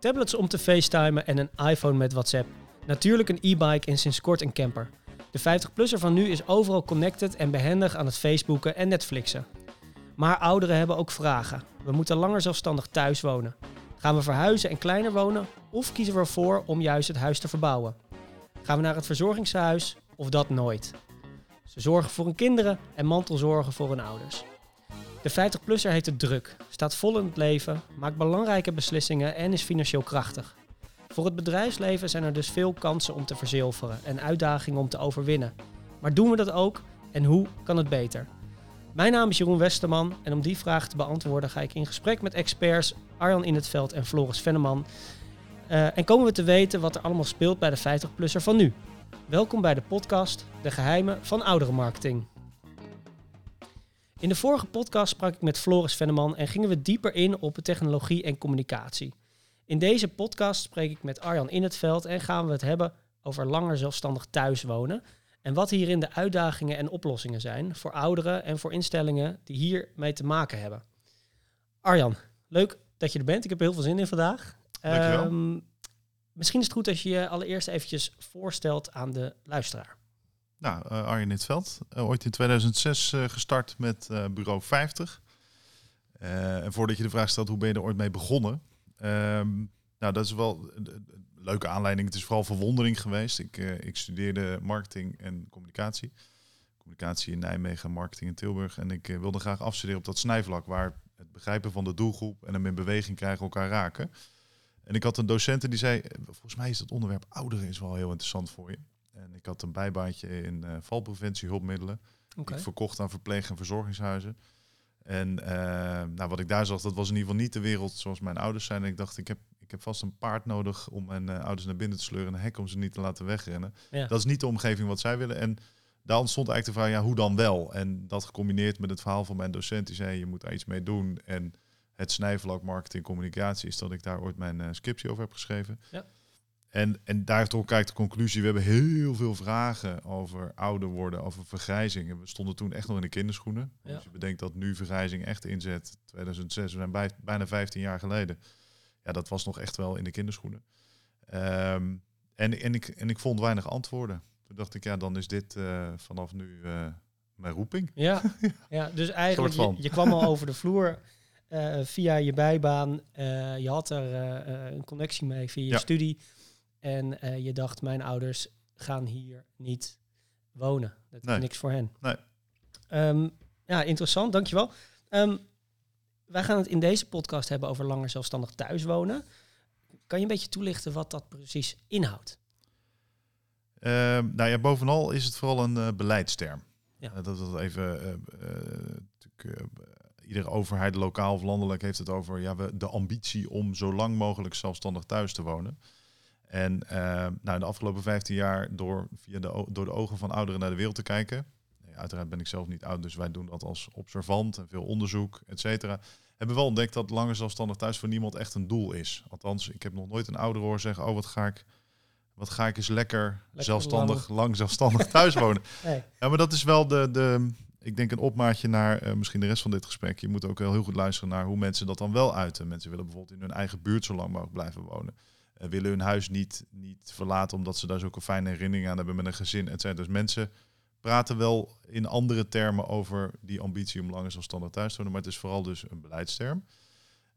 tablets om te facetimen en een iPhone met WhatsApp. Natuurlijk een e-bike en sinds kort een camper. De 50-plusser van nu is overal connected en behendig aan het Facebooken en Netflixen. Maar ouderen hebben ook vragen. We moeten langer zelfstandig thuis wonen. Gaan we verhuizen en kleiner wonen? Of kiezen we ervoor om juist het huis te verbouwen? Gaan we naar het verzorgingshuis of dat nooit? Ze zorgen voor hun kinderen en mantelzorgen voor hun ouders. De 50-plusser heeft het druk, staat vol in het leven, maakt belangrijke beslissingen en is financieel krachtig. Voor het bedrijfsleven zijn er dus veel kansen om te verzilveren en uitdagingen om te overwinnen. Maar doen we dat ook en hoe kan het beter? Mijn naam is Jeroen Westerman en om die vraag te beantwoorden ga ik in gesprek met experts Arjan In het Veld en Floris Venneman. Uh, en komen we te weten wat er allemaal speelt bij de 50-plusser van nu. Welkom bij de podcast De Geheimen van Ouderenmarketing. In de vorige podcast sprak ik met Floris Venneman en gingen we dieper in op technologie en communicatie. In deze podcast spreek ik met Arjan In het Veld en gaan we het hebben over langer zelfstandig thuiswonen en wat hierin de uitdagingen en oplossingen zijn voor ouderen en voor instellingen die hiermee te maken hebben. Arjan, leuk dat je er bent. Ik heb er heel veel zin in vandaag. Um, misschien is het goed als je je allereerst eventjes voorstelt aan de luisteraar. Nou, uh, Arjen Nitveld, uh, ooit in 2006 uh, gestart met Bureau 50. en voordat je de vraag stelt, hoe ben je er ooit mee begonnen? Um, nou, dat is wel leuke aanleiding. Het is vooral verwondering geweest. Ik, ik studeerde marketing en communicatie. Communicatie in Nijmegen, marketing in Tilburg. En ik wilde graag afstuderen op dat snijvlak waar het begrijpen van de doelgroep en hem in beweging krijgen elkaar raken. En ik had een docent die zei, eh, volgens mij is het onderwerp ouderen is wel heel interessant voor je. En ik had een bijbaantje in uh, valpreventie, hulpmiddelen. Okay. Ik verkocht aan verpleeg- en verzorgingshuizen. En uh, nou, wat ik daar zag, dat was in ieder geval niet de wereld zoals mijn ouders zijn. En ik dacht, ik heb ik heb vast een paard nodig om mijn uh, ouders naar binnen te sleuren en een hek om ze niet te laten wegrennen. Dat is niet de omgeving wat zij willen. En daar ontstond eigenlijk de vraag, ja, hoe dan wel? En dat gecombineerd met het verhaal van mijn docent, die zei, je moet daar iets mee doen. En het snijvlak marketing communicatie is dat ik daar ooit mijn uh, scriptie over heb geschreven. Ja. En, en daar toch kijkt de conclusie, we hebben heel veel vragen over ouder worden, over vergrijzing. En we stonden toen echt nog in de kinderschoenen. Ja. Als je bedenkt dat nu vergrijzing echt inzet, 2006, we zijn bij, bijna 15 jaar geleden ja, dat was nog echt wel in de kinderschoenen. Ehm, en, en, ik, en ik vond weinig antwoorden. Toen dacht ik, ja, dan is dit uh, vanaf nu uh, mijn roeping. Ja, ja dus eigenlijk, je, je, kwam al over de vloer uh, via je bijbaan. je had er een connectie mee via je ja. studie. En je dacht, mijn ouders gaan hier niet wonen. Dat nee. is niks voor hen. Nee. Um, ja, interessant, dankjewel. Um, wij gaan het in deze podcast hebben over langer zelfstandig thuiswonen. Kan je een beetje toelichten wat dat precies inhoudt? Uh, nou ja, bovenal is het vooral een uh, beleidsterm. Ja. Uh, dat is even. Iedere overheid, lokaal of landelijk, heeft het over ja, we, de ambitie om zo lang mogelijk zelfstandig thuis te wonen. En nou, de afgelopen 15 jaar, door, via de, door de ogen van ouderen naar de wereld te kijken, uiteraard ben ik zelf niet oud, dus wij doen dat als observant en veel onderzoek, et cetera. Hebben we wel ontdekt dat langer zelfstandig thuis voor niemand echt een doel is. Althans, ik heb nog nooit een ouder hoor zeggen, oh wat ga ik, wat ga ik eens lekker, zelfstandig, lang. zelfstandig thuis wonen. nee. Ja, maar dat is wel de, de ik denk een opmaatje naar uh, misschien de rest van dit gesprek. Je moet ook heel goed luisteren naar hoe mensen dat dan wel uiten. Mensen willen bijvoorbeeld in hun eigen buurt zo lang mogelijk blijven wonen. Uh, willen hun huis niet, niet verlaten omdat ze daar zulke fijne herinneringen aan hebben met een gezin, et cetera. Dus mensen praten wel in andere termen over die ambitie om langer zelfstandig thuis te wonen, maar het is vooral dus een beleidsterm.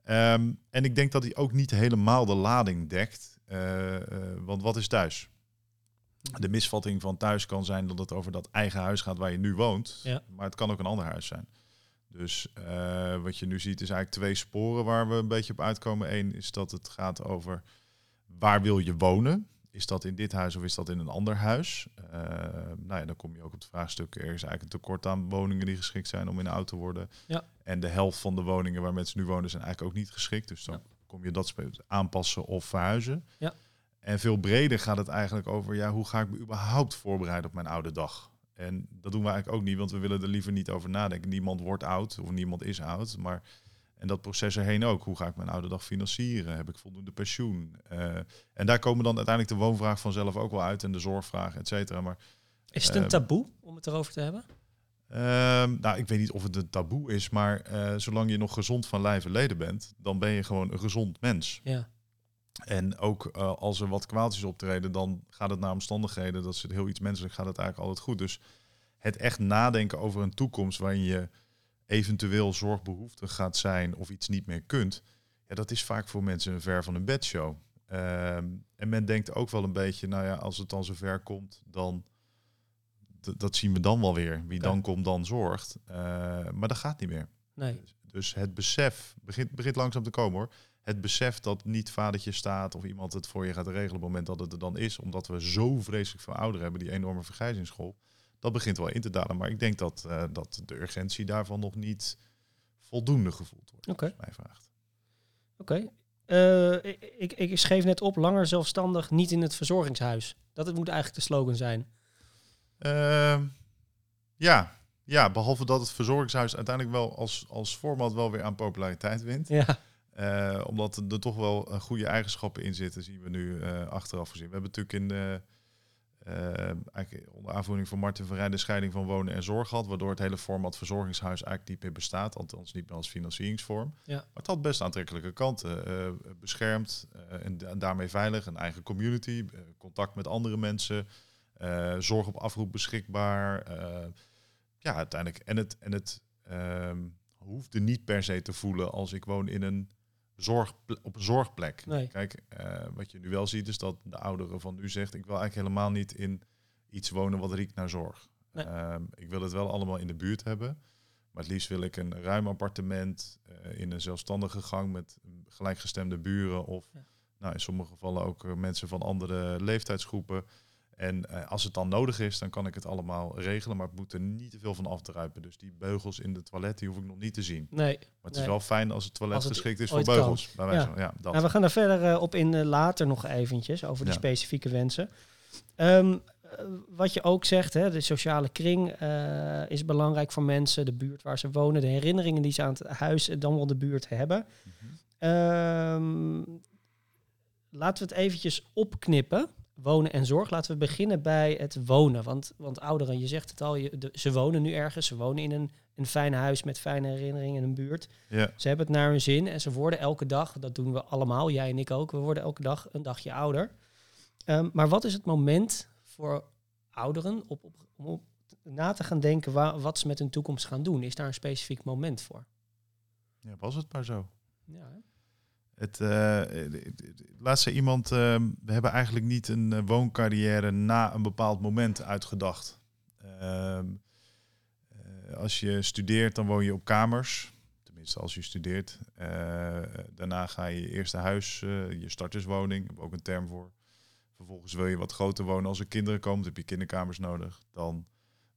Um, en ik denk dat hij ook niet helemaal de lading dekt. Uh, uh, want wat is thuis? De misvatting van thuis kan zijn dat het over dat eigen huis gaat waar je nu woont. Ja. Maar het kan ook een ander huis zijn. Dus uh, wat je nu ziet is eigenlijk twee sporen waar we een beetje op uitkomen. Eén is dat het gaat over waar wil je wonen? is dat in dit huis of is dat in een ander huis? Uh, nou ja, dan kom je ook op het vraagstuk, er is eigenlijk een tekort aan woningen die geschikt zijn om in oud te worden. Ja. En de helft van de woningen waar mensen nu wonen zijn eigenlijk ook niet geschikt. Dus dan kom je dat aanpassen of verhuizen. Ja. En veel breder gaat het eigenlijk over, ja, hoe ga ik me überhaupt voorbereiden op mijn oude dag? En dat doen we eigenlijk ook niet, want we willen er liever niet over nadenken. Niemand wordt oud of niemand is oud, maar en dat proces erheen ook. Hoe ga ik mijn oude dag financieren? Heb ik voldoende pensioen? Uh, en daar komen dan uiteindelijk de woonvraag vanzelf ook wel uit en de zorgvraag, et cetera. Maar, is het een uh, taboe om het erover te hebben? Uh, nou, ik weet niet of het een taboe is, maar uh, zolang je nog gezond van lijf en leden bent, dan ben je gewoon een gezond mens. Ja. En ook uh, als er wat kwaaltjes optreden, dan gaat het naar omstandigheden. Dat is heel iets menselijk, gaat het eigenlijk altijd goed. Dus het echt nadenken over een toekomst waarin je eventueel zorgbehoeftig gaat zijn of iets niet meer kunt. Ja, dat is vaak voor mensen een ver van een bedshow. Ehm, en men denkt ook wel een beetje, nou ja, als het dan zover komt, dan dat zien we dan wel weer. Wie dan komt, dan zorgt. Uh, maar dat gaat niet meer. Nee. Dus, dus het besef begint, begint langzaam te komen hoor. Het besef dat niet vadertje staat of iemand het voor je gaat regelen op het moment dat het er dan is, omdat we zo vreselijk veel ouderen hebben, die enorme vergrijzingsgolf, dat begint wel in te dalen. Maar ik denk dat, uh, dat de urgentie daarvan nog niet voldoende gevoeld wordt. Oké. Okay. Mij vraagt. Oké. Okay. Uh, ik, ik schreef net op, langer zelfstandig, niet in het verzorgingshuis. Dat het moet eigenlijk de slogan zijn. Uh, ja. ja, behalve dat het verzorgingshuis uiteindelijk wel als, als format wel weer aan populariteit wint. Ja. Uh, omdat er toch wel goede eigenschappen in zitten, zien we nu achteraf gezien. We hebben natuurlijk in de, eigenlijk onder aanvoering van Martin van Rijn de scheiding van wonen en zorg gehad, waardoor het hele format verzorgingshuis eigenlijk niet meer bestaat, althans niet meer als financieringsvorm. Ja. Maar het had best aantrekkelijke kanten. beschermd en, en daarmee veilig, een eigen community, contact met andere mensen. Zorg op afroep beschikbaar. Ja, uiteindelijk. En het, en het um, hoefde niet per se te voelen als ik woon in een zorg, op een zorgplek. Nee. Kijk, uh, wat je nu wel ziet is dat de ouderen van nu zegt... ik wil eigenlijk helemaal niet in iets wonen wat riekt naar zorg. Nee. Um, ik wil het wel allemaal in de buurt hebben. Maar het liefst wil ik een ruim appartement in een zelfstandige gang... met gelijkgestemde buren of Ja. nou, in sommige gevallen ook mensen van andere leeftijdsgroepen... En uh, als het dan nodig is, dan kan ik het allemaal regelen. Maar het moet er niet te veel van afdruipen. Dus die beugels in de toilet, die hoef ik nog niet te zien. Nee. Maar het nee. is wel fijn als het toilet Als het geschikt is voor beugels. Bij wijze Ja. van, ja, dat. Nou, we gaan daar verder uh, op in uh, later nog eventjes, over die Ja. specifieke wensen. Um, wat je ook zegt, hè, de sociale kring is belangrijk voor mensen. De buurt waar ze wonen, de herinneringen die ze aan het huis en dan wel de buurt hebben. Mm -hmm. um, laten we het eventjes opknippen wonen en zorg. Laten we beginnen bij het wonen. Want, want ouderen, je zegt het al, je, de, ze wonen nu ergens. Ze wonen in een, een fijn huis met fijne herinneringen in een buurt. Ja. Ze hebben het naar hun zin en ze worden elke dag, dat doen we allemaal, jij en ik ook, we worden elke dag een dagje ouder. Um, maar wat is het moment voor ouderen op, op, om op na te gaan denken wat ze met hun toekomst gaan doen? Is daar een specifiek moment voor? ja, was het maar zo. Ja, hè? Het, uh, laatst zei iemand, uh, we hebben eigenlijk niet een uh, wooncarrière na een bepaald moment uitgedacht. Ehm, eh, als je studeert, dan woon je op kamers. Tenminste, als je studeert. Eh, daarna ga je je eerste huis, eh, je starterswoning, daar heb ook een term voor. Vervolgens wil je wat groter wonen als er kinderen komen, dan heb je kinderkamers nodig. Dan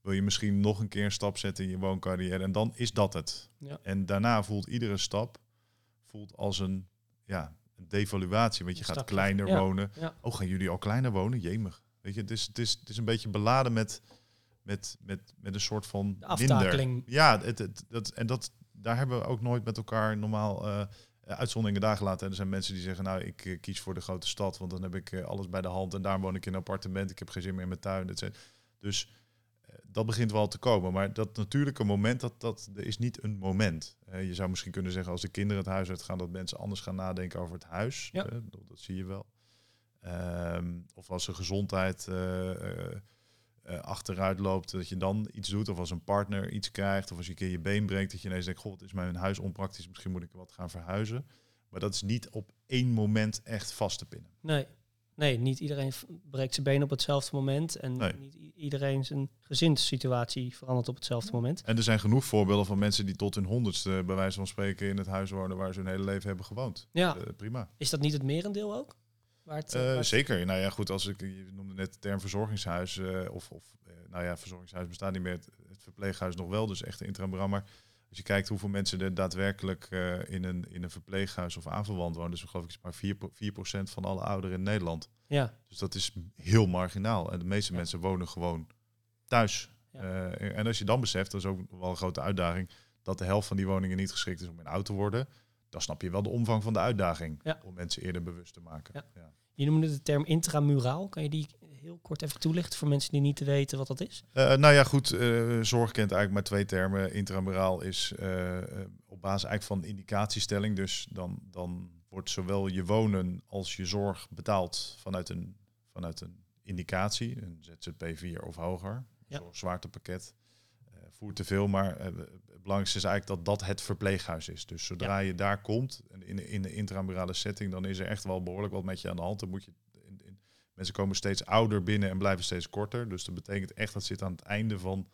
wil je misschien nog een keer een stap zetten in je wooncarrière en dan is dat het. Ja. En daarna voelt iedere stap voelt als een ja, een devaluatie. Want je gaat stapje. kleiner Ja. wonen. Ja. Oh, gaan jullie al kleiner wonen? Jemig. Weet je, het is, het is, het is een beetje beladen met, met, met, met een soort van aftakeling. minder. Ja, het, het, dat, en dat, daar hebben we ook nooit met elkaar normaal uh, uitzonderingen daar gelaten. En er zijn mensen die zeggen, nou, ik uh, kies voor de grote stad, want dan heb ik uh, alles bij de hand en daar woon ik in een appartement. Ik heb geen zin meer in mijn tuin. Et cetera. Dus eh, dat begint wel te komen. Maar dat natuurlijke moment, dat, dat is niet een moment. Uh, je zou misschien kunnen zeggen, als de kinderen het huis uitgaan, dat mensen anders gaan nadenken over het huis. Ja. Uh, dat, dat, zie je wel. Um, of als de gezondheid uh, achteruit loopt, dat je dan iets doet. Of als een partner iets krijgt. Of als je een keer je been breekt, dat je ineens denkt, god, het is mijn huis onpraktisch. Misschien moet ik wat gaan verhuizen. Maar dat is niet op één moment echt vast te pinnen. Nee. Nee, niet iedereen breekt zijn been op hetzelfde moment. En Nee. niet iedereen zijn gezinssituatie verandert op hetzelfde moment. En er zijn genoeg voorbeelden van mensen die tot hun honderdste, bij wijze van spreken, in het huis wonen waar ze hun hele leven hebben gewoond. Ja. Uh, prima. Is dat niet het merendeel ook? Waar het, Uh, waar het- zeker. Nou ja, goed, als ik, je noemde net de term verzorgingshuis, uh, of, of uh, nou ja, verzorgingshuis bestaat niet meer, het, het verpleeghuis nog wel, dus echt intramural. Maar als je kijkt hoeveel mensen er daadwerkelijk uh, in, een, in een verpleeghuis of aanverwant wonen, dus geloof ik is maar 4, 4% van alle ouderen in Nederland. Ja, Dus dat is heel marginaal. En de meeste Ja. mensen wonen gewoon thuis. Ja. Uh, en als je dan beseft, dat is ook wel een grote uitdaging, dat de helft van die woningen niet geschikt is om in oud te worden, dan snap je wel de omvang van de uitdaging Ja. om mensen eerder bewust te maken. Je noemde de term intramuraal. Kan je die heel kort even toelichten voor mensen die niet weten wat dat is? Uh, nou ja, goed. Uh, zorg kent eigenlijk maar twee termen. Intramuraal is uh, op basis eigenlijk van indicatiestelling. Dus dan, dan wordt zowel je wonen als je zorg betaald vanuit een, vanuit een indicatie, een ZZP4 of hoger, Ja. zwaartepakket. Voert te veel, maar het belangrijkste is eigenlijk dat dat het verpleeghuis is. Dus zodra je daar komt, in, in de intramurale setting, dan is er echt wel behoorlijk wat met je aan de hand. Dan moet je, mensen komen steeds ouder binnen en blijven steeds korter. Dus dat betekent echt dat zit aan het einde van,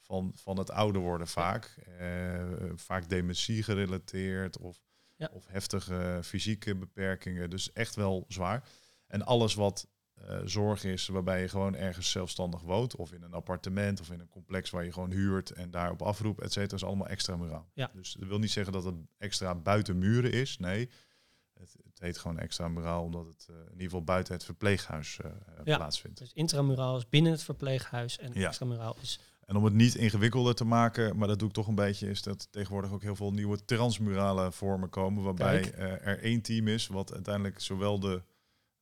van, van het ouder worden vaak. Uh, vaak dementie gerelateerd of, Ja. of heftige fysieke beperkingen. Dus echt wel zwaar. En alles wat uh, zorg is waarbij je gewoon ergens zelfstandig woont, of in een appartement of in een complex waar je gewoon huurt en daarop afroept, et cetera, is allemaal extramuraal. Ja. Dus dat wil niet zeggen dat het extra buiten muren is. Nee, het, heet gewoon extramuraal omdat het uh, in ieder geval buiten het verpleeghuis uh, Ja. plaatsvindt. Dus intramuraal is binnen het verpleeghuis en Ja. extramuraal is... En om het niet ingewikkelder te maken, maar dat doe ik toch een beetje, is dat tegenwoordig ook heel veel nieuwe transmurale vormen komen, waarbij eh, er één team is wat uiteindelijk zowel de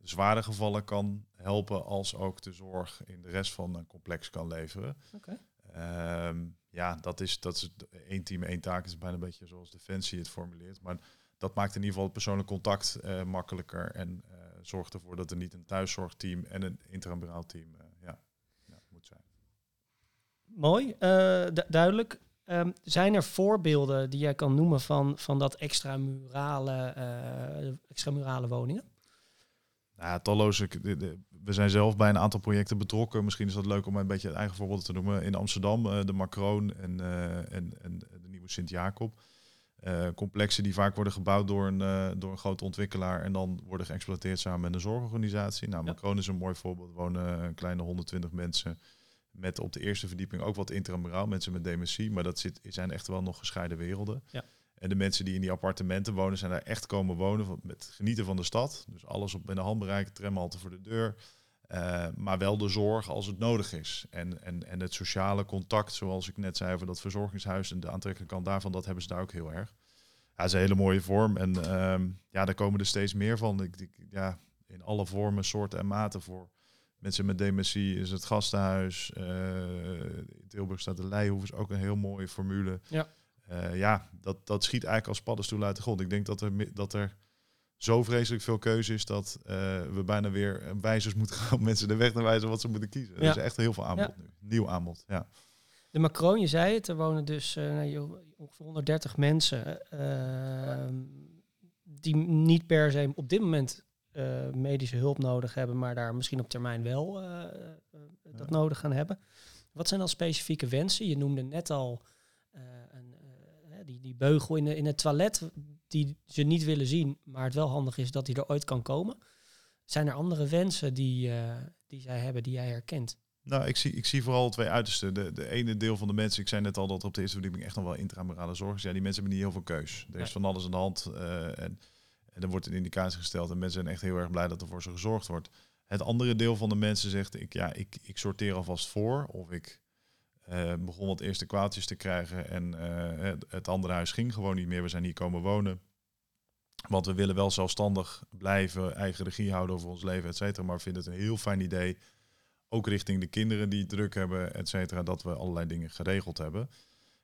zware gevallen kan helpen als ook de zorg in de rest van een complex kan leveren. Ehm, ja, dat is, dat is één team, één taak. is bijna een beetje zoals Defensie het formuleert. Maar dat maakt in ieder geval het persoonlijk contact eh, makkelijker en eh, zorgt ervoor dat er niet een thuiszorgteam en een intramuraal team eh, ja, ja, moet zijn. Mooi, du- duidelijk. Ehm, zijn er voorbeelden die jij kan noemen van, van dat extramurale, extramurale woningen? Nou, talloze. We zijn zelf bij een aantal projecten betrokken. Misschien is dat leuk om een beetje het eigen voorbeeld te noemen. In Amsterdam, de Macroon en, en, en de nieuwe Sint-Jacob. Eh, complexen die vaak worden gebouwd door een, eh, door een grote ontwikkelaar en dan worden geëxploiteerd samen met een zorgorganisatie. Nou, Ja. Macroon is een mooi voorbeeld. Er wonen een kleine 120 mensen met op de eerste verdieping ook wat intramuraal, mensen met dementie. Maar dat zit, zijn echt wel nog gescheiden werelden. Ja. En de mensen die in die appartementen wonen, zijn daar echt komen wonen met genieten van de stad. Dus alles op binnen handbereik, tramhalte voor de deur. Eh, maar wel de zorg als het nodig is. En, en, en het sociale contact, zoals ik net zei over dat verzorgingshuis en de aantrekkelijke kant daarvan, dat hebben ze daar ook heel erg. Ja, het is een hele mooie vorm. En ehm, ja, daar komen er steeds meer van. Ik, ik- ja, in alle vormen, soorten en maten voor. Mensen met dementie is het gastenhuis. eh, in Tilburg staat de Leihoef, is ook een heel mooie formule. Ja. Eh, ja, dat, dat schiet eigenlijk als paddenstoel uit de grond. Ik denk dat er, dat er zo vreselijk veel keuze is dat eh, we bijna weer wijzers moeten gaan om mensen de weg te wijzen wat ze moeten kiezen. Er is echt heel veel aanbod nu. Nieuw aanbod, ja. De Macron, je zei het, er wonen dus eh, nou, ongeveer 130 mensen ehm, die niet per se op dit moment eh, medische hulp nodig hebben, maar daar misschien op termijn wel dat nodig gaan hebben. Wat zijn dan specifieke wensen? Je noemde net al een, die, die beugel in, de, in het toilet die ze niet willen zien, maar het wel handig is dat die er ooit kan komen. Zijn er andere wensen die, eh, die zij hebben die jij herkent? Nou, ik zie, ik zie vooral twee uitersten. De, de ene deel van de mensen, ik zei net al dat op de eerste verdieping echt nog wel intramurale zorg is. Ja, die mensen hebben niet heel veel keus. Er is van alles aan de hand eh, en, en er wordt een indicatie gesteld. En mensen zijn echt heel erg blij dat er voor ze gezorgd wordt. Het andere deel van de mensen zegt, ik, ja, ik, ik sorteer alvast voor. Of ik eh, begon wat eerste kwaaltjes te krijgen en eh, het, het andere huis ging gewoon niet meer. We zijn hier komen wonen. Want we willen wel zelfstandig blijven, eigen regie houden over ons leven, et cetera. Maar we vinden het een heel fijn idee ook richting de kinderen die druk hebben, et cetera, dat we allerlei dingen geregeld hebben.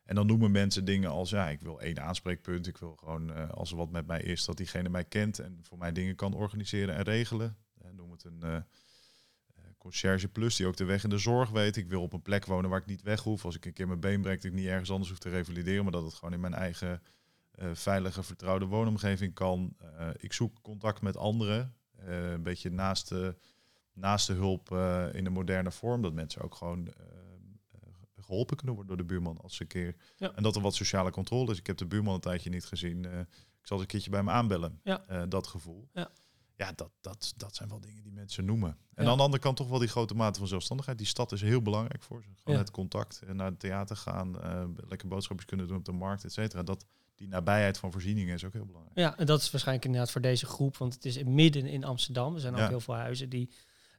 En dan noemen mensen dingen als, ja, ik wil één aanspreekpunt. Ik wil gewoon, eh, als er wat met mij is, dat diegene mij kent en voor mij dingen kan organiseren en regelen. Eh, noem het een conciërge plus, die ook de weg in de zorg weet. Ik wil op een plek wonen waar ik niet weg hoef. Als ik een keer mijn been breek, dat ik niet ergens anders hoef te revalideren, maar dat het gewoon in mijn eigen eh, veilige, vertrouwde woonomgeving kan. Eh, ik zoek contact met anderen. eh, een beetje naast de, naast de hulp in een moderne vorm. Dat mensen ook gewoon eh, eh, geholpen kunnen worden door de buurman als ze een keer. Ja. En dat er wat sociale controle is. Ik heb de buurman een tijdje niet gezien. ik zal eens een keertje bij me aanbellen. Ja. Dat gevoel. Ja. Ja, dat, dat, dat zijn wel dingen die mensen noemen. En Ja. aan de andere kant toch wel die grote mate van zelfstandigheid. Die stad is heel belangrijk voor ze. Gewoon Ja. het contact, eh, naar het theater gaan, eh, lekker boodschapjes kunnen doen op de markt, et cetera. Dat, die nabijheid van voorzieningen is ook heel belangrijk. Ja, en dat is waarschijnlijk inderdaad voor deze groep, want het is midden in Amsterdam. Er zijn ook Ja. heel veel huizen die,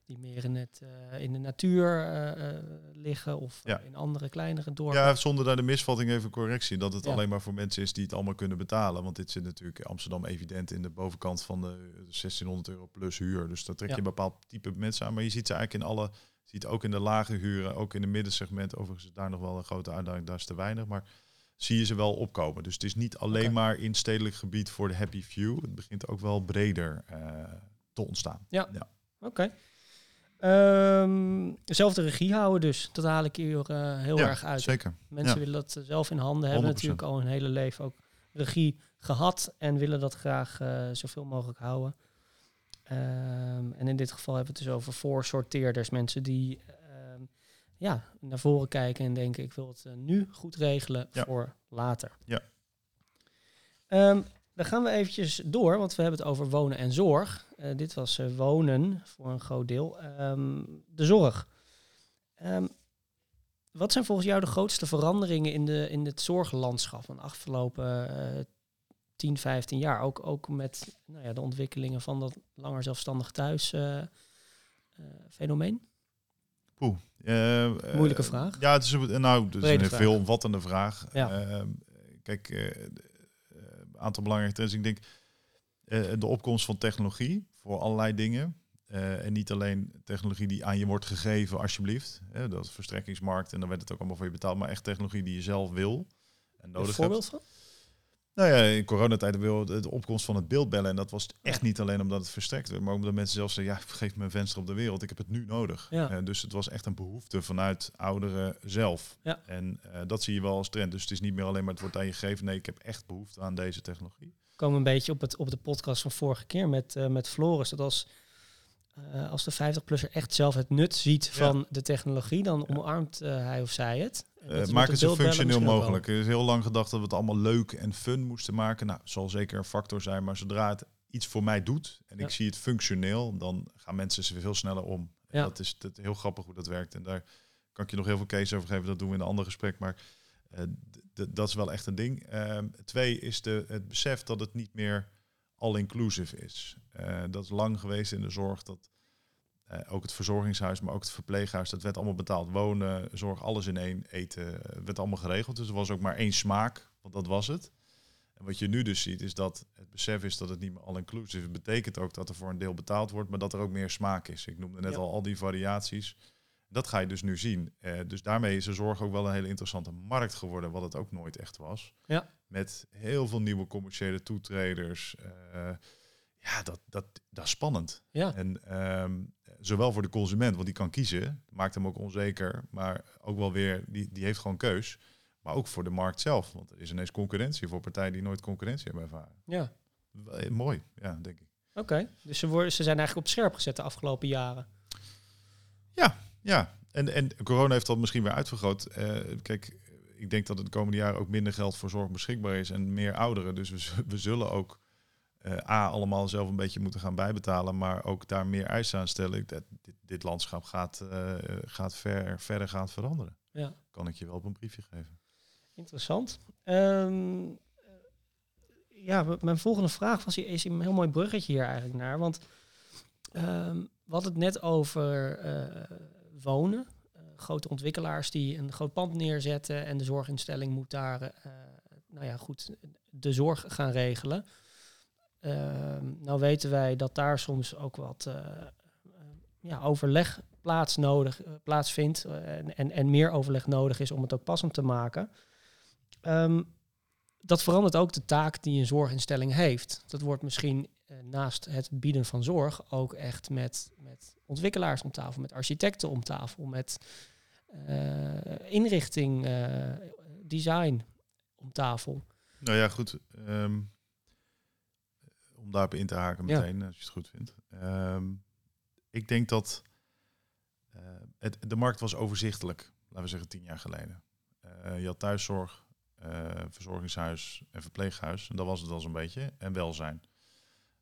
die meer in, het, eh, in de natuur eh, eh, liggen of Ja. in andere kleinere dorpen. Ja, zonder daar de misvatting even correctie. Dat het Ja. alleen maar voor mensen is die het allemaal kunnen betalen. Want dit zit natuurlijk Amsterdam evident in de bovenkant van de 1600 euro plus huur. Dus daar trek je Ja. een bepaald type mensen aan. Maar je ziet ze eigenlijk in alle, je ziet ook in de lage huren, ook in de middensegment. Overigens is daar nog wel een grote uitdaging, daar is te weinig. Maar zie je ze wel opkomen. Dus het is niet alleen maar in stedelijk gebied voor de happy few. Het begint ook wel breder te ontstaan. Ja. Ja. Oké. Ehm, zelf de regie houden dus. Dat haal ik hier eh, heel Ja, erg uit. Zeker. Mensen Ja. willen dat zelf in handen hebben. 100%. Natuurlijk al hun hele leven ook regie gehad. En willen dat graag eh, zoveel mogelijk houden. Ehm, en in dit geval hebben we het dus over voorsorteerders. Mensen die ehm, ja, naar voren kijken en denken... ik wil het eh, nu goed regelen Ja. voor later. Ja. Ehm, dan gaan we eventjes door, want we hebben het over wonen en zorg. Eh, dit was eh, wonen voor een groot deel. Ehm, de zorg. Ehm, wat zijn volgens jou de grootste veranderingen in, de, in het zorglandschap van de afgelopen eh 10, 15 jaar? Ook, ook met nou ja, de ontwikkelingen van dat langer zelfstandig thuis eh, fenomeen? Poeh. Eh, eh, Moeilijke vraag. Ja, het is, een- nou, het is Brede een vraag. veel omvattende vraag. Ja. Eh, kijk, aantal belangrijke trends. Ik denk eh, de opkomst van technologie voor allerlei dingen. Eh, en niet alleen technologie die aan je wordt gegeven, alsjeblieft. Dat verstrekkingsmarkt en dan werd het ook allemaal voor je betaald. Maar echt technologie die je zelf wil en nodig hebt. voorbeeld van? Nou ja, in coronatijd wil de opkomst van het beeldbellen. En dat was echt niet alleen omdat het verstrekt werd, maar omdat mensen zelf zeggen, ja, geef me een venster op de wereld, ik heb het nu nodig. Ja. Eh, dus het was echt een behoefte vanuit ouderen zelf. Ja. En eh, dat zie je wel als trend. Dus het is niet meer alleen maar het wordt aan je gegeven. Nee, ik heb echt behoefte aan deze technologie. komen een beetje op, het, op de podcast van vorige keer met, eh, met Floris. Dat als, eh, als de 50-plusser echt zelf het nut ziet Ja. van de technologie, dan omarmt eh, hij of zij het. Maak het zo functioneel mogelijk. Er is heel lang gedacht dat we het allemaal leuk en fun moesten maken. Nou, zal zeker een factor zijn, maar zodra het iets voor mij doet en Ja. ik zie het functioneel, dan gaan mensen ze veel sneller om. Ja. Dat is dat heel grappig hoe dat werkt. En daar kan ik je nog heel veel case over geven. Dat doen we in een ander gesprek. Maar eh, dat is wel echt een ding. Ehm, twee is de, het besef dat het niet meer all-inclusive is. Eh, dat is lang geweest in de zorg. Dat eh, ook het verzorgingshuis, maar ook het verpleeghuis, dat werd allemaal betaald. Wonen, zorg, alles in één, eten, eh, werd allemaal geregeld. Dus er was ook maar één smaak, want dat was het. En wat je nu dus ziet, is dat het besef is dat het niet meer all-inclusive is. betekent ook dat er voor een deel betaald wordt, maar dat er ook meer smaak is. Ik noemde net Ja. al al die variaties. Dat ga je dus nu zien. Dus daarmee is de zorg ook wel een hele interessante markt geworden, wat het ook nooit echt was. Ja. Met heel veel nieuwe commerciële toetreders. Ja, dat, dat, dat is spannend. Ja, En ehm, zowel voor de consument, want die kan kiezen, maakt hem ook onzeker, maar ook wel weer, die, die heeft gewoon keus. Maar ook voor de markt zelf, want er is ineens concurrentie voor partijen die nooit concurrentie hebben ervaren. ja. Eh, Mooi, ja, denk ik. oké. Dus ze, worden, ze zijn eigenlijk op scherp gezet de afgelopen jaren. Ja, en, en corona heeft dat misschien weer uitvergroot. Eh, kijk, ik denk dat het de komende jaren ook minder geld voor zorg beschikbaar is en meer ouderen. Dus we, we zullen ook eh, A, allemaal zelf een beetje moeten gaan bijbetalen, maar ook daar meer eisen aan stellen. Dat, dit, dit landschap gaat, eh, gaat ver, verder gaat veranderen. Ja. Kan ik je wel op een briefje geven. Interessant. Ehm, ja, mijn volgende vraag was hier, is een heel mooi bruggetje hier eigenlijk naar. Want ehm, we hadden het net over eh, wonen. Grote ontwikkelaars die een groot pand neerzetten en de zorginstelling moet daar, nou ja, goed, de zorg gaan regelen. Ehm, nou weten wij dat daar soms ook wat eh, eh, ja, overleg plaats nodig, eh, plaatsvindt en, en, en meer overleg nodig is om het ook passend te maken. Ehm, dat verandert ook de taak die een zorginstelling heeft. Dat wordt misschien naast het bieden van zorg ook echt met, met ontwikkelaars om tafel, met architecten om tafel, met inrichting, design om tafel. Nou ja, goed. ehm, om daarop in te haken Ja. meteen, als je het goed vindt. Ehm, ik denk dat eh, het, de markt was overzichtelijk, laten we zeggen tien jaar geleden. Eh, je had thuiszorg, eh, verzorgingshuis en verpleeghuis. En dat was het al zo'n beetje. En welzijn.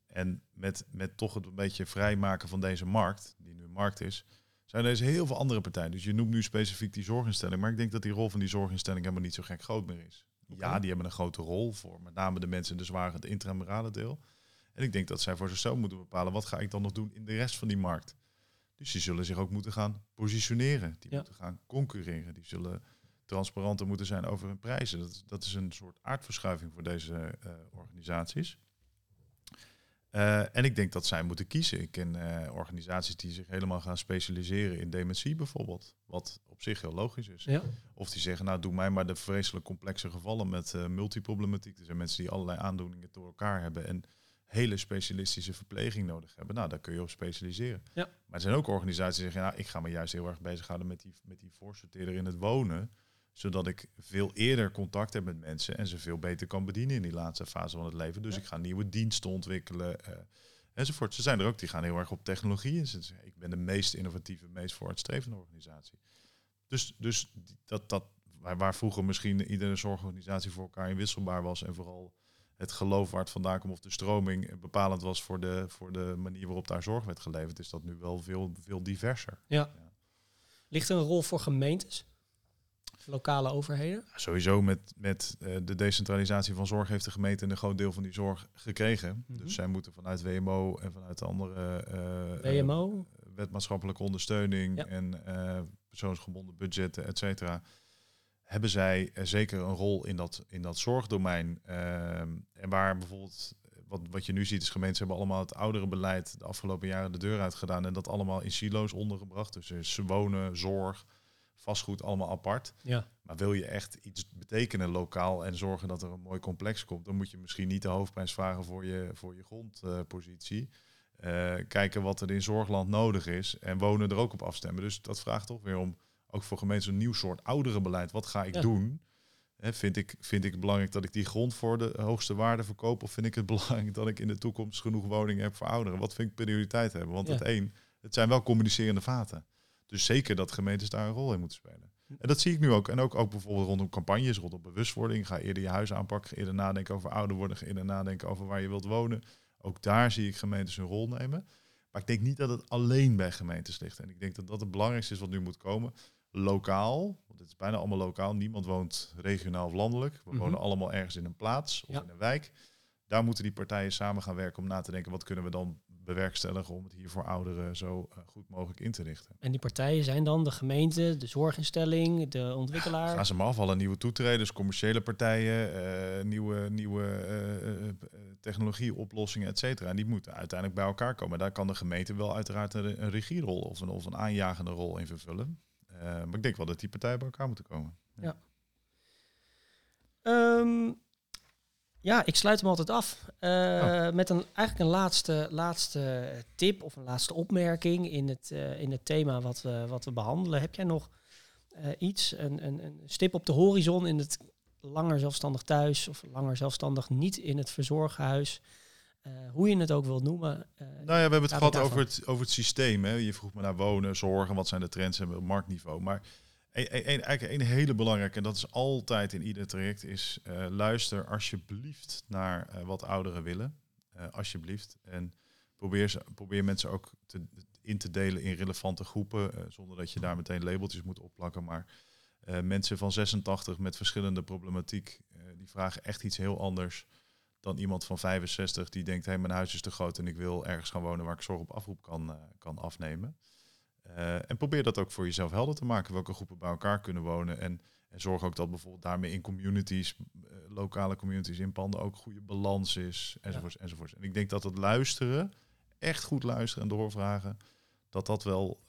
En met, met toch het een beetje vrijmaken van deze markt, die nu een markt is, zijn er dus heel veel andere partijen. Dus je noemt nu specifiek die zorginstelling. Maar ik denk dat die rol van die zorginstelling helemaal niet zo gek groot meer is. Ja, die hebben een grote rol voor met name de mensen in de zware, het intramurale deel. En ik denk dat zij voor zichzelf moeten bepalen, wat ga ik dan nog doen in de rest van die markt? Dus die zullen zich ook moeten gaan positioneren. Die Ja. moeten gaan concurreren. Die zullen transparanter moeten zijn over hun prijzen. Dat, is- dat is een soort aardverschuiving voor deze eh, organisaties. Eh, en ik denk dat zij moeten kiezen. Ik ken uh, organisaties die zich helemaal gaan specialiseren in dementie bijvoorbeeld. Wat op zich heel logisch is. Ja. Of die zeggen, nou doe mij maar de vreselijk complexe gevallen met multiproblematiek. Er zijn mensen die allerlei aandoeningen door elkaar hebben en hele specialistische verpleging nodig hebben. Nou, daar kun je op specialiseren. Ja. Maar er zijn ook organisaties die zeggen, nou, ik ga me juist heel erg bezighouden met die, met die voorsorteerder in het wonen zodat ik veel eerder contact heb met mensen en ze veel beter kan bedienen in die laatste fase van het leven. Dus ik ga nieuwe diensten ontwikkelen uh, enzovoort. Ze zijn er ook die gaan heel erg op technologie. ik ben de meest innovatieve, meest vooruitstrevende organisatie. Dus, dus dat, dat, waar, waar vroeger misschien iedere zorgorganisatie voor elkaar inwisselbaar was en vooral het geloof waar het vandaan komt of de stroming bepalend was voor de, voor de manier waarop daar zorg werd geleverd, is dat nu wel veel, veel diverser. Ja. ja. Ligt er een rol voor gemeentes? lokale overheden? Sowieso met, met uh, de decentralisatie van zorg heeft de gemeente een groot deel van die zorg gekregen. Mm -hmm. Dus zij moeten vanuit WMO en vanuit andere uh, WMO? wetmaatschappelijke ondersteuning ja. en persoonsgebonden budgetten, et cetera. Hebben zij zeker een rol in dat, in dat zorgdomein. en waar bijvoorbeeld wat, wat je nu ziet is gemeenten hebben allemaal het oudere beleid de afgelopen jaren de deur uitgedaan en dat allemaal in silo's ondergebracht. Dus ze wonen, zorg, vastgoed allemaal apart. Ja. Maar wil je echt iets betekenen lokaal en zorgen dat er een mooi complex komt, dan moet je misschien niet de hoofdprijs vragen voor je, voor je grondpositie. Uh, kijken wat er in zorgland nodig is en wonen er ook op afstemmen. Dus dat vraagt toch weer om, ook voor gemeenten, een nieuw soort oudere beleid. Wat ga ik ja. doen? He, vind, ik, vind ik het belangrijk dat ik die grond voor de hoogste waarde verkoop? Of vind ik het belangrijk dat ik in de toekomst genoeg woningen heb voor ouderen? Wat vind ik prioriteit hebben? Want Ja. het een, het zijn wel communicerende vaten. Dus zeker dat gemeentes daar een rol in moeten spelen. En dat zie ik nu ook. En ook, ook bijvoorbeeld rondom campagnes, rondom bewustwording. Ga eerder je huis aanpakken, eerder nadenken over ouder worden, eerder nadenken over waar je wilt wonen. Ook daar zie ik gemeentes hun rol nemen. Maar ik denk niet dat het alleen bij gemeentes ligt. En ik denk dat dat het belangrijkste is wat nu moet komen. Lokaal, want het is bijna allemaal lokaal. Niemand woont regionaal of landelijk. We Mhm. wonen allemaal ergens in een plaats of Ja. in een wijk. Daar moeten die partijen samen gaan werken om na te denken... wat kunnen we dan bewerkstelligen om het hier voor ouderen zo eh, goed mogelijk in te richten. En die partijen zijn dan de gemeente, de zorginstelling, de ontwikkelaar. Gaan ze maar afvallen, nieuwe toetreders, commerciële partijen, eh, nieuwe, nieuwe eh, technologieoplossingen, et cetera. En die moeten uiteindelijk bij elkaar komen. Daar kan de gemeente wel uiteraard een, een regierol of een, of een aanjagende rol in vervullen. Eh, maar ik denk wel dat die partijen bij elkaar moeten komen. Ehm, ja, ik sluit hem altijd af eh, Oh. met een, eigenlijk een laatste, laatste tip of een laatste opmerking in het, eh, in het thema wat we, wat we behandelen. Heb jij nog iets, een, een, een stip op de horizon in het langer zelfstandig thuis of langer zelfstandig niet in het verzorghuis? Eh, hoe je het ook wilt noemen. eh, Nou ja, we hebben het gehad over het, over het systeem. Hè. Je vroeg me naar wonen, zorgen, wat zijn de trends en op marktniveau. Maar een, een, een- eigenlijk een hele belangrijke, en dat is altijd in ieder traject, is eh, luister alsjeblieft naar wat ouderen willen. Alsjeblieft. En probeer, ze, probeer mensen ook te, in te delen in relevante groepen, zonder dat je daar meteen labeltjes moet opplakken. Maar mensen van 86 met verschillende problematiek, die vragen echt iets heel anders dan iemand van 65 die denkt, hé, mijn huis is te groot en ik wil ergens gaan wonen waar ik zorg op afroep kan, eh, kan afnemen. Eh, en probeer dat ook voor jezelf helder te maken, welke groepen bij elkaar kunnen wonen. En, en zorg ook dat bijvoorbeeld daarmee in communities, eh, lokale communities in panden ook goede balans is, enzovoorts, enzovoorts. En ik denk dat het luisteren, echt goed luisteren en doorvragen, dat dat wel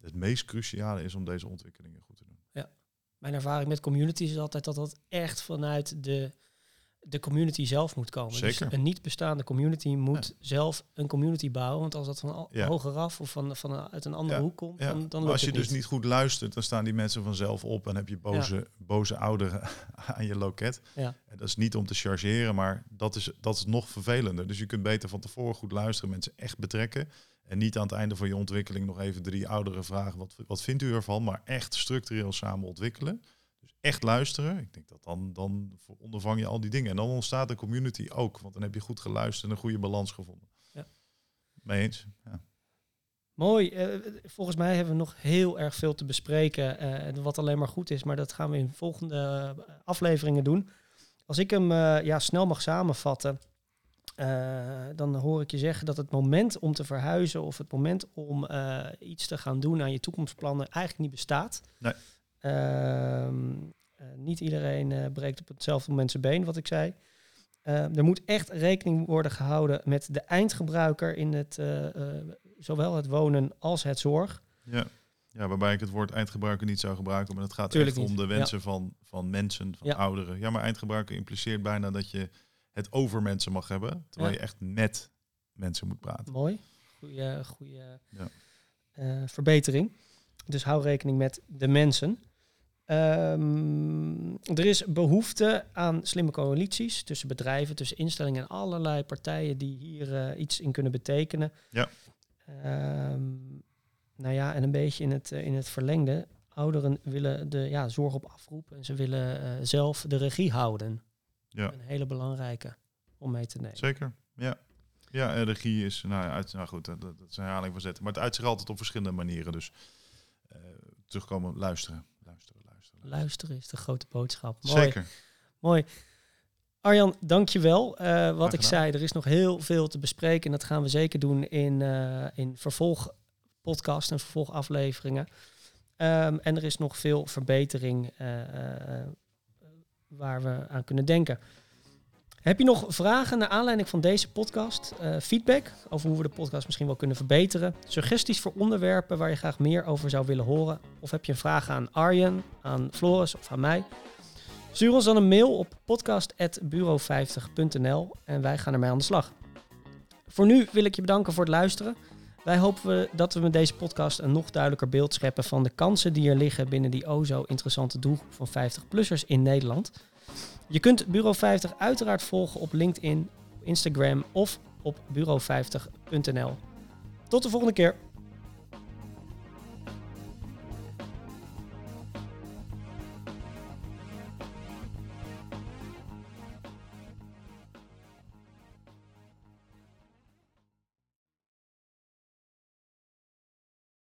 het meest cruciale is om deze ontwikkelingen goed te doen. Mijn ervaring met communities is altijd dat dat echt vanuit de, de community zelf moet komen. Zeker. Dus een niet bestaande community moet zelf een community bouwen. Want als dat van al- Ja. hogeraf of van, van een- uit een andere Ja. hoek komt, dan, dan maar lukt als je het dus niet goed luistert, dan staan die mensen vanzelf op en heb je boze, boze ouderen aan je loket. Ja. En dat is niet om te chargeren, maar dat is, dat is nog vervelender. Dus je kunt beter van tevoren goed luisteren, mensen echt betrekken. En niet aan het einde van je ontwikkeling nog even drie ouderen vragen, wat, wat vindt u ervan? Maar echt structureel samen ontwikkelen. Dus echt luisteren. Ik denk dat dan, dan ondervang je al die dingen. En dan ontstaat de community ook, want dan heb je goed geluisterd en een goede balans gevonden. Ja. Mee eens? Ja. Mooi. Eh, volgens mij hebben we nog heel erg veel te bespreken. eh, en wat alleen maar goed is. Maar dat gaan we in volgende eh, afleveringen doen. Als ik hem eh, ja, snel mag samenvatten. eh, dan hoor ik je zeggen dat het moment om te verhuizen. of het moment om eh, iets te gaan doen aan je toekomstplannen. eigenlijk niet bestaat. Nee. Ehm, eh, niet iedereen eh, breekt op hetzelfde moment zijn been, wat ik zei. Uh, er moet echt rekening worden gehouden met de eindgebruiker in het, uh, zowel het wonen als het zorg. Ja. ja, waarbij ik het woord eindgebruiker niet zou gebruiken, maar het gaat echt om de wensen van, van mensen, van ouderen. Ja, maar eindgebruiker impliceert bijna dat je het over mensen mag hebben, terwijl je echt met mensen moet praten. Mooi, goede, goede verbetering. Dus hou rekening met de mensen. Um, er is behoefte aan slimme coalities tussen bedrijven, tussen instellingen en allerlei partijen die hier uh, iets in kunnen betekenen. Ja. Um, nou ja, en een beetje in het, uh, in het verlengde. Ouderen willen de ja, zorg op afroep en ze willen uh, zelf de regie houden. Ja. Een hele belangrijke om mee te nemen. Zeker, ja. Ja, en regie is, nou, uit, nou goed, dat, dat is een herhaling van zetten. Maar het uitzicht altijd op verschillende manieren. Dus terugkomen, luisteren. Luisteren is de grote boodschap. Mooi. Zeker. Mooi. Arjan, dankjewel. Uh, wat ik zei, er is nog heel veel te bespreken. En dat gaan we zeker doen in, uh, in vervolgpodcast en vervolgafleveringen. Um, en er is nog veel verbetering uh, waar we aan kunnen denken. Heb je nog vragen naar aanleiding van deze podcast? Uh, feedback over hoe we de podcast misschien wel kunnen verbeteren? Suggesties voor onderwerpen waar je graag meer over zou willen horen? Of heb je een vraag aan Arjen, aan Floris of aan mij? Stuur ons dan een mail op podcast.bureau50.nl en wij gaan ermee aan de slag. Voor nu wil ik je bedanken voor het luisteren. Wij hopen dat we met deze podcast een nog duidelijker beeld scheppen van de kansen die er liggen binnen die o zo interessante doelgroep van 50-plussers in Nederland. Je kunt Bureau 50 uiteraard volgen op LinkedIn, Instagram of op bureau50.nl. Tot de volgende keer.